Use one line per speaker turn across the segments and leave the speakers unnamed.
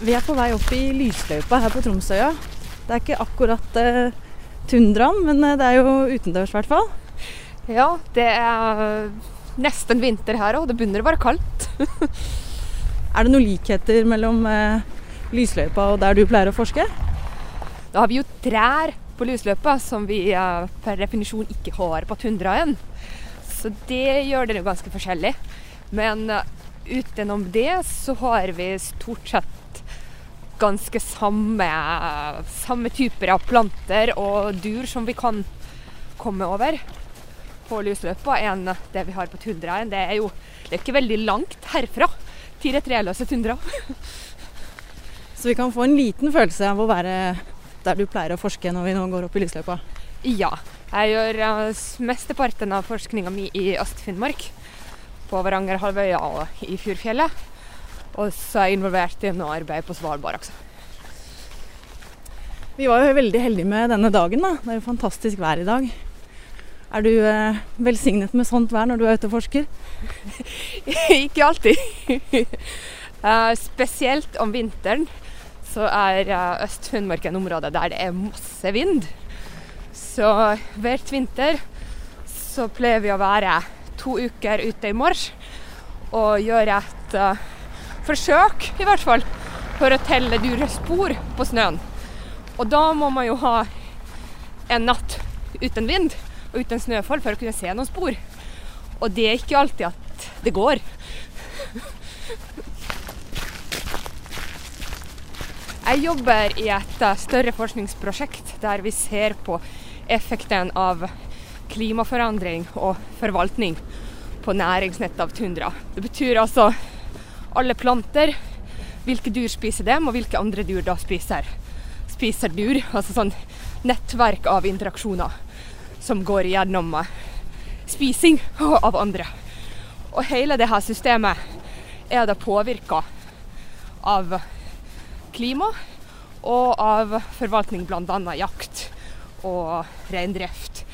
Vi er på vei opp i lysløypa her på Tromsøya. Det er ikke akkurat eh, tundraen, men eh, det er jo utendørs i hvert fall.
Ja, det er nesten vinter her òg. Det begynner å være kaldt.
Er det noen likheter mellom eh, lysløypa og der du pleier å forske?
Da har vi jo trær på lysløypa som vi eh, per definisjon ikke har på tundraen. Så det gjør det jo ganske forskjellig. Men eh, utenom det så har vi stort sett ganske samme, samme typer av planter og dur som vi kan komme over på lysløypa enn det vi har på tundraen. Det er jo det er ikke veldig langt herfra til det treløse tundra.
Så vi kan få en liten følelse av å være der du pleier å forske når vi nå går opp i lysløypa.
Ja. Jeg gjør uh, mesteparten av forskninga mi i Øst-Finnmark. På Varangerhalvøya og i Fjordfjellet. Og så er jeg involvert i noe arbeid på Svalbard også.
Vi var jo veldig heldige med denne dagen. da. Det er jo fantastisk vær i dag. Er du eh, velsignet med sånt vær når du er ute og forsker?
ikke alltid. uh, spesielt om vinteren så er uh, Øst-Finnmark en område der det er masse vind. Så hvert vinter så pleier vi å være to uker ute i mars og gjøre et uh, forsøk, i hvert fall, for å telle dyrespor på snøen. Og da må man jo ha en natt uten vind og uten snøfall for å kunne se noen spor. Og det er ikke alltid at det går. Jeg jobber i et større forskningsprosjekt der vi ser på effekten av klimaforandring og forvaltning på næringsnettet av tundra. Det betyr altså alle planter, hvilke dyr spiser dem, og hvilke andre dyr da spiser, spiser dyr. Altså sånn nettverk av interaksjoner som går gjennom eh, spising av andre. Og hele dette systemet er da påvirka av klima og av forvaltning, bl.a. jakt og reindrift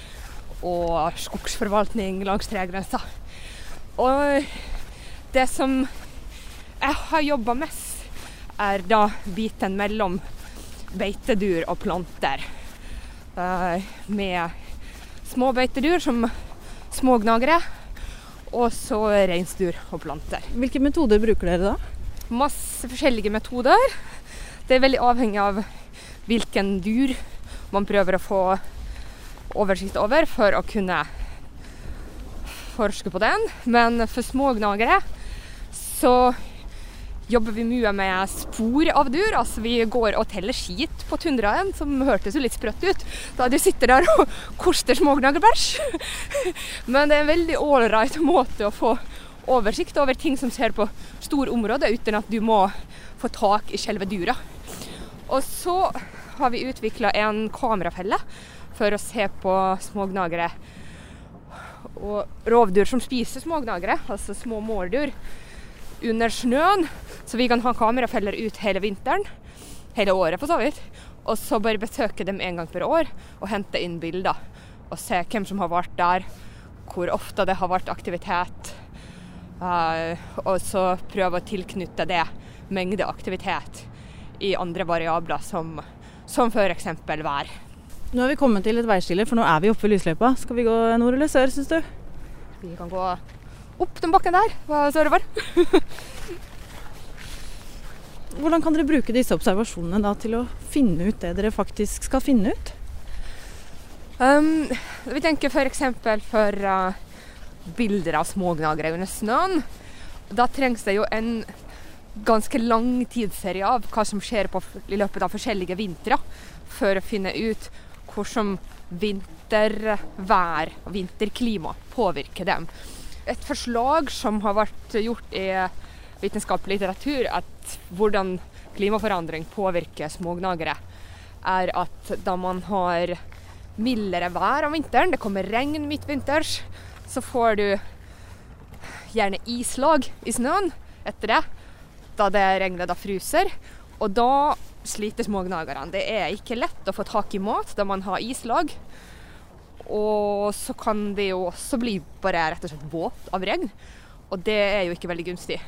og skogsforvaltning langs tregrensa. Og det som jeg har jobba mest, er da biten mellom beitedyr og planter. Uh, med små beitedyr som små gnagere, og så reinsdyr og planter.
Hvilke metoder bruker dere da?
Masse forskjellige metoder. Det er veldig avhengig av hvilken dyr man prøver å få oversikt over for å kunne forske på den. Men for små gnagere så jobber vi mye med spor av dyr. Altså vi går og teller skit på tundraen, som hørtes jo litt sprøtt ut da du sitter der og koster smågnagerbæsj. Men det er en veldig ålreit måte å få oversikt over ting som skjer på store områder, uten at du må få tak i selve dyra. Og så har vi utvikla en kamerafelle for å se på smågnagere og rovdyr som spiser smågnagere, altså små mårdyr, under snøen. Så vi kan ha kamerafeller ut hele vinteren, hele året for så vidt. Og så bare besøke dem en gang per år og hente inn bilder. Og se hvem som har vært der, hvor ofte det har vært aktivitet. Uh, og så prøve å tilknytte det mengde aktivitet i andre variabler, som, som f.eks. vær.
Nå har vi kommet til et veiskille, for nå er vi oppe ved lysløypa. Skal vi gå nord eller sør, syns du?
Vi kan gå opp den bakken der, sørover.
Hvordan kan dere bruke disse observasjonene da til å finne ut det dere faktisk skal finne ut?
Um, vi tenker f.eks. for, for uh, bilder av smågnagere under snøen. Da trengs det jo en ganske lang tidsserie av hva som skjer på, i løpet av forskjellige vintre, for å finne ut hvordan vintervær og vinterklima påvirker dem. Et forslag som har vært gjort i vitenskapelig litteratur, at hvordan klimaforandring påvirker smågnagere, er at da man har mildere vær om vinteren, det kommer regn midtvinters, så får du gjerne islag i snøen etter det da det regnet da fryser. Og da sliter smågnagerne. Det er ikke lett å få tak i mat da man har islag. Og så kan det jo også bli bare rett og slett våt av regn. Og det er jo ikke veldig gunstig.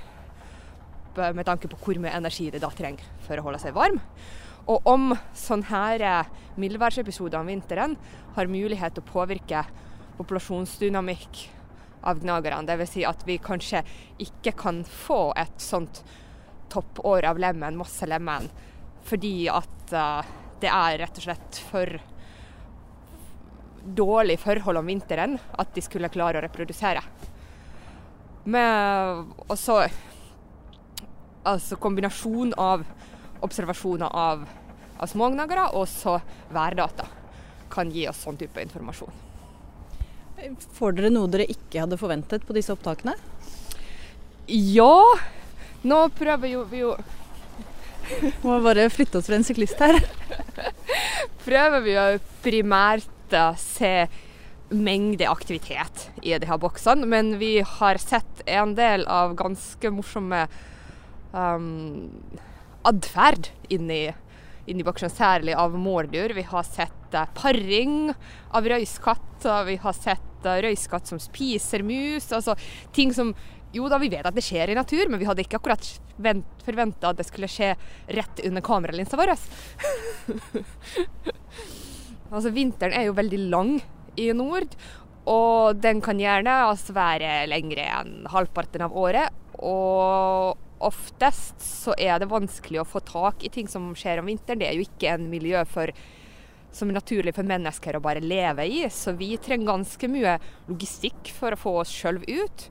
eh, med tanke på hvor mye energi det da trenger for å holde seg varm. Og om sånne her eh, mildværsepisoder om vinteren har mulighet til å påvirke populasjonsdynamikk av gnagerne. Dvs. Si at vi kanskje ikke kan få et sånt toppår av lemen, masse lemen, fordi at uh, det er rett og slett for dårlig forhold om vinteren at de skulle klare å reprodusere. Med også altså kombinasjon av observasjoner av, av smågnagere og så værdata kan gi oss sånn type informasjon.
Får dere noe dere ikke hadde forventet på disse opptakene?
Ja. Nå prøver jo vi jo
Må bare flytte oss fra en syklist her.
prøver vi jo primært å se mengde aktivitet i de her boksene, men vi har sett en del av ganske morsomme um, atferd inni, inni boksene, særlig av mårdyr. Vi har sett uh, paring av røyskatt, vi har sett uh, røyskatt som spiser mus. Altså ting som Jo da, vi vet at det skjer i natur, men vi hadde ikke akkurat forventa at det skulle skje rett under kameralinsa vår. altså, vinteren er jo veldig lang i nord, og den kan gjerne altså, være lengre enn halvparten av året. Og oftest så er det vanskelig å få tak i ting som skjer om vinteren. Det er jo ikke en miljø for som er naturlig for mennesker å bare leve i. Så vi trenger ganske mye logistikk for å få oss sjøl ut.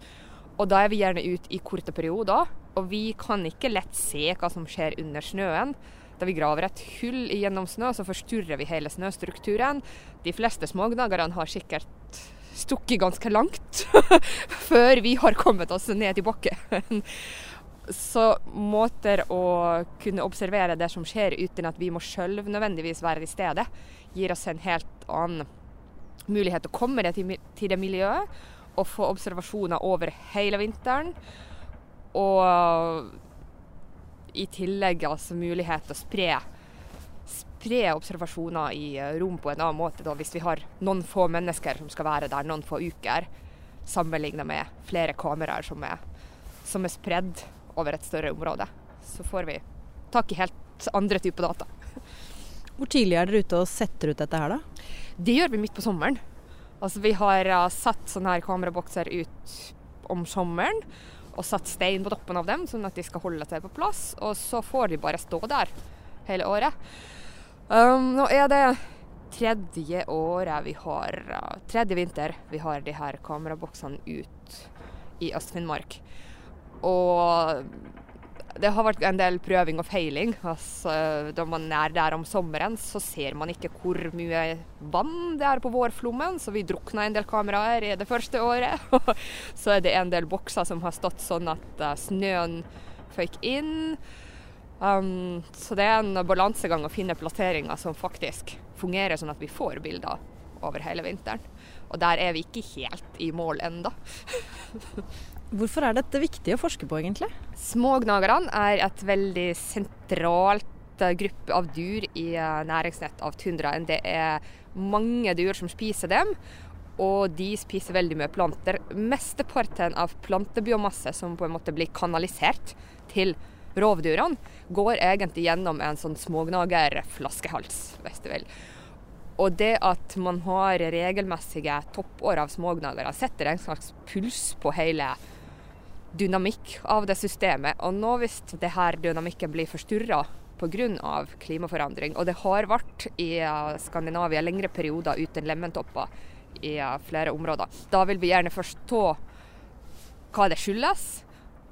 Og da er vi gjerne ute i korte perioder. Og vi kan ikke lett se hva som skjer under snøen. Da vi graver et hull gjennom snø, så forstyrrer vi hele snøstrukturen. De fleste smågnagerne har sikkert stukket ganske langt før vi har kommet oss ned i bakken. Så måter å kunne observere det som skjer uten at vi må sjøl nødvendigvis være i stedet, gir oss en helt annen mulighet til å komme til det miljøet og få observasjoner over hele vinteren. Og i tillegg altså mulighet til å spre, spre observasjoner i rom på en annen måte, da, hvis vi har noen få mennesker som skal være der noen få uker, sammenlignet med flere kameraer som er, som er spredd over et større område. Så får vi tak i helt andre typer data.
Hvor tidlig er dere ute og setter ut dette her, da?
Det gjør vi midt på sommeren. Altså Vi har uh, satt sånne her kamerabokser ut om sommeren og satt stein på toppen av dem, sånn at de skal holde seg på plass. Og så får de bare stå der hele året. Um, nå er det tredje året vi har uh, Tredje vinter vi har de her kameraboksene ut i Øst-Finnmark. Og det har vært en del prøving og feiling. Altså, da man er der om sommeren, så ser man ikke hvor mye vann det er på vårflommen, så vi drukna en del kameraer i det første året. så er det en del bokser som har stått sånn at uh, snøen føyk inn. Um, så det er en balansegang å finne plasseringer som faktisk fungerer, sånn at vi får bilder over hele vinteren. Og der er vi ikke helt i mål enda.
Hvorfor er dette viktig å forske på, egentlig?
Smågnagerne er et veldig sentralt eh, gruppe av dyr i eh, næringsnett av tundraen. Det er mange dyr som spiser dem, og de spiser veldig mye planter. Mesteparten av plantebiomasse som på en måte blir kanalisert til rovdyrene, går egentlig gjennom en sånn smågnagerflaskehals, hvis du vil. Og det at man har regelmessige toppår av smågnagere, setter en slags puls på hele dynamikk av det systemet. Og nå hvis det her dynamikken blir forstyrra pga. klimaforandring, og det har vært i eh, Skandinavia lengre perioder uten lementopper i eh, flere områder, da vil vi gjerne forstå hva det skyldes,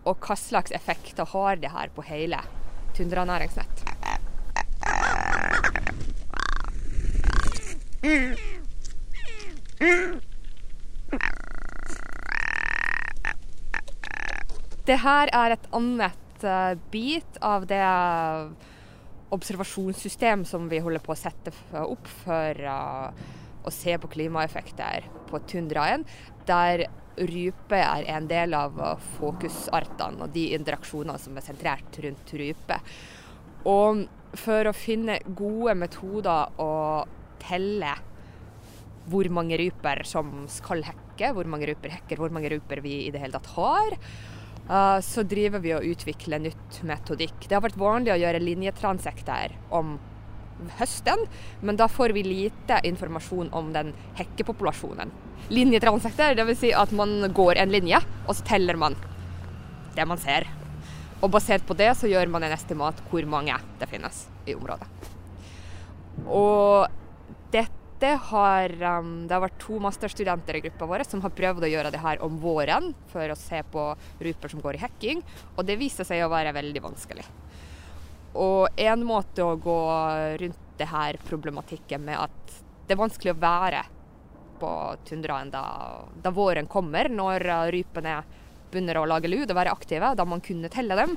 og hva slags effekter har det her på hele tundranæringsnett. Det her er et annet uh, bit av det observasjonssystem som vi holder på å sette opp for uh, å se på klimaeffekter på tundraen, der rype er en del av fokusartene og de interaksjonene som er sentrert rundt rype. Og for å finne gode metoder å telle hvor mange ryper som skal hekke, hvor mange ryper hekker, hvor mange ryper vi i det hele tatt har, Uh, så driver vi og utvikler nytt metodikk. Det har vært vanlig å gjøre linjetransekter om høsten, men da får vi lite informasjon om den hekkepopulasjonen. Linjetransekter, dvs. Si at man går en linje, og så teller man det man ser. Og basert på det så gjør man en estimat hvor mange det finnes i området. Og dette har um, Det har vært to masterstudenter i gruppa vår som har prøvd å gjøre det her om våren for å se på ryper som går i hekking, og det viser seg å være veldig vanskelig. Og en måte å gå rundt det her problematikken med at det er vanskelig å være på tundraen da, da våren kommer, når uh, rypene begynner å lage lud og være aktive, da man kunne telle dem.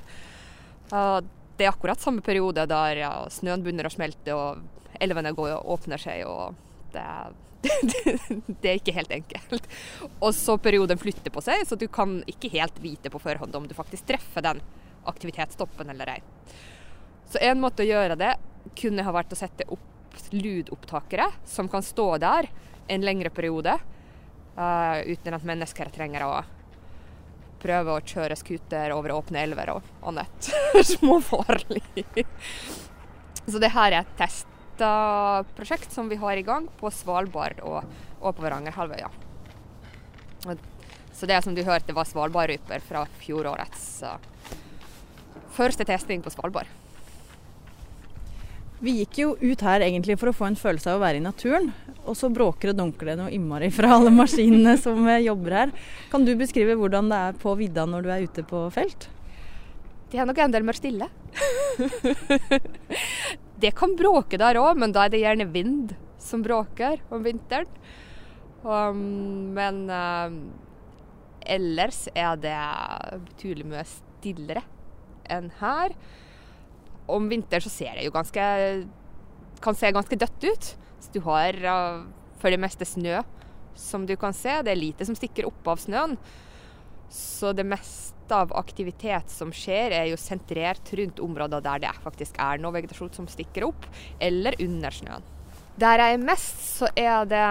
Uh, det er akkurat samme periode der snøen begynner å smelte og elvene går og åpner seg. og det, er ikke helt enkelt. Og så perioden flytter på seg, så du kan ikke helt vite på forhånd om du faktisk treffer den aktivitetsstoppen eller ei. Så en måte å gjøre det kunne ha vært å sette opp lydopptakere som kan stå der en lengre periode, uh, uten at mennesker trenger å prøve å kjøre scooter over åpne elver og annet småfarlig. Så det her er et testprosjekt som vi har i gang på Svalbard og, og på Varangerhalvøya. Så det som du hørte var svalbardryper fra fjorårets uh, første testing på Svalbard.
Vi gikk jo ut her egentlig for å få en følelse av å være i naturen. Og så bråker og dunker det noe innmari fra alle maskinene som jobber her. Kan du beskrive hvordan det er på vidda når du er ute på felt?
Det er nok en del mer stille. det kan bråke der òg, men da er det gjerne vind som bråker om vinteren. Um, men uh, ellers er det betydelig mye stillere enn her om vinteren så ser det jo ganske Kan se ganske dødt ut. Så du har uh, for det meste snø som du kan se. Det er lite som stikker opp av snøen. Så det meste av aktivitet som skjer, er jo sentrert rundt områder der det faktisk er noe vegetasjon som stikker opp, eller under snøen. Der jeg er mest, så er det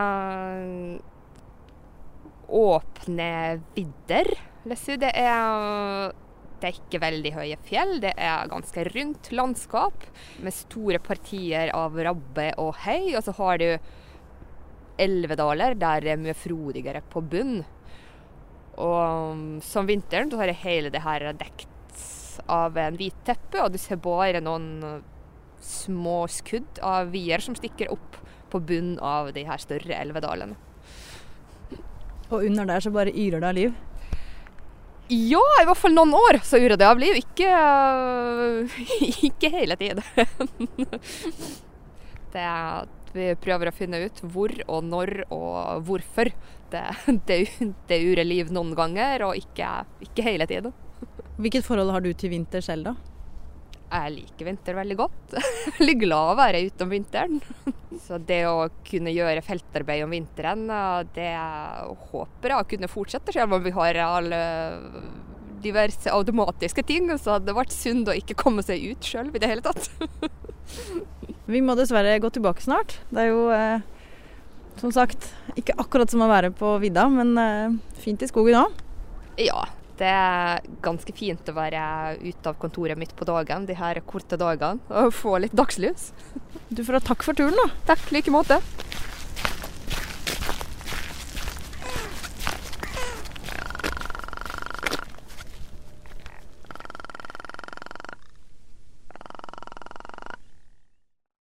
åpne vidder. Det er det er ikke veldig høye fjell, det er ganske rundt landskap med store partier av rabbe og hei. Og så har du elvedaler der det er mye frodigere på bunn. Og um, som vinteren så har jeg hele det her dekt av en hvit teppe, og du ser bare noen små skudd av vier som stikker opp på bunnen av de her større elvedalene.
Og under der så bare yrer det av liv?
Ja, i hvert fall noen år så yrer det av liv. Ikke, uh, ikke hele tiden. det er vi prøver å finne ut hvor og når og hvorfor det, det, det urer liv noen ganger, og ikke, ikke hele tiden.
Hvilket forhold har du til vinter selv, da?
Jeg liker vinter veldig godt. Veldig glad å være ute om vinteren. Så det å kunne gjøre feltarbeid om vinteren, det håper jeg å kunne fortsette, selv om vi har alle diverse automatiske ting. Så det hadde vært synd å ikke komme seg ut sjøl i det hele tatt.
Vi må dessverre gå tilbake snart. Det er jo eh, som sagt ikke akkurat som å være på vidda, men eh, fint i skogen òg.
Ja, det er ganske fint å være ute av kontoret mitt på dagen de her korte dagene og få litt dagslys.
Du får ha takk for turen, da.
Takk, like måte.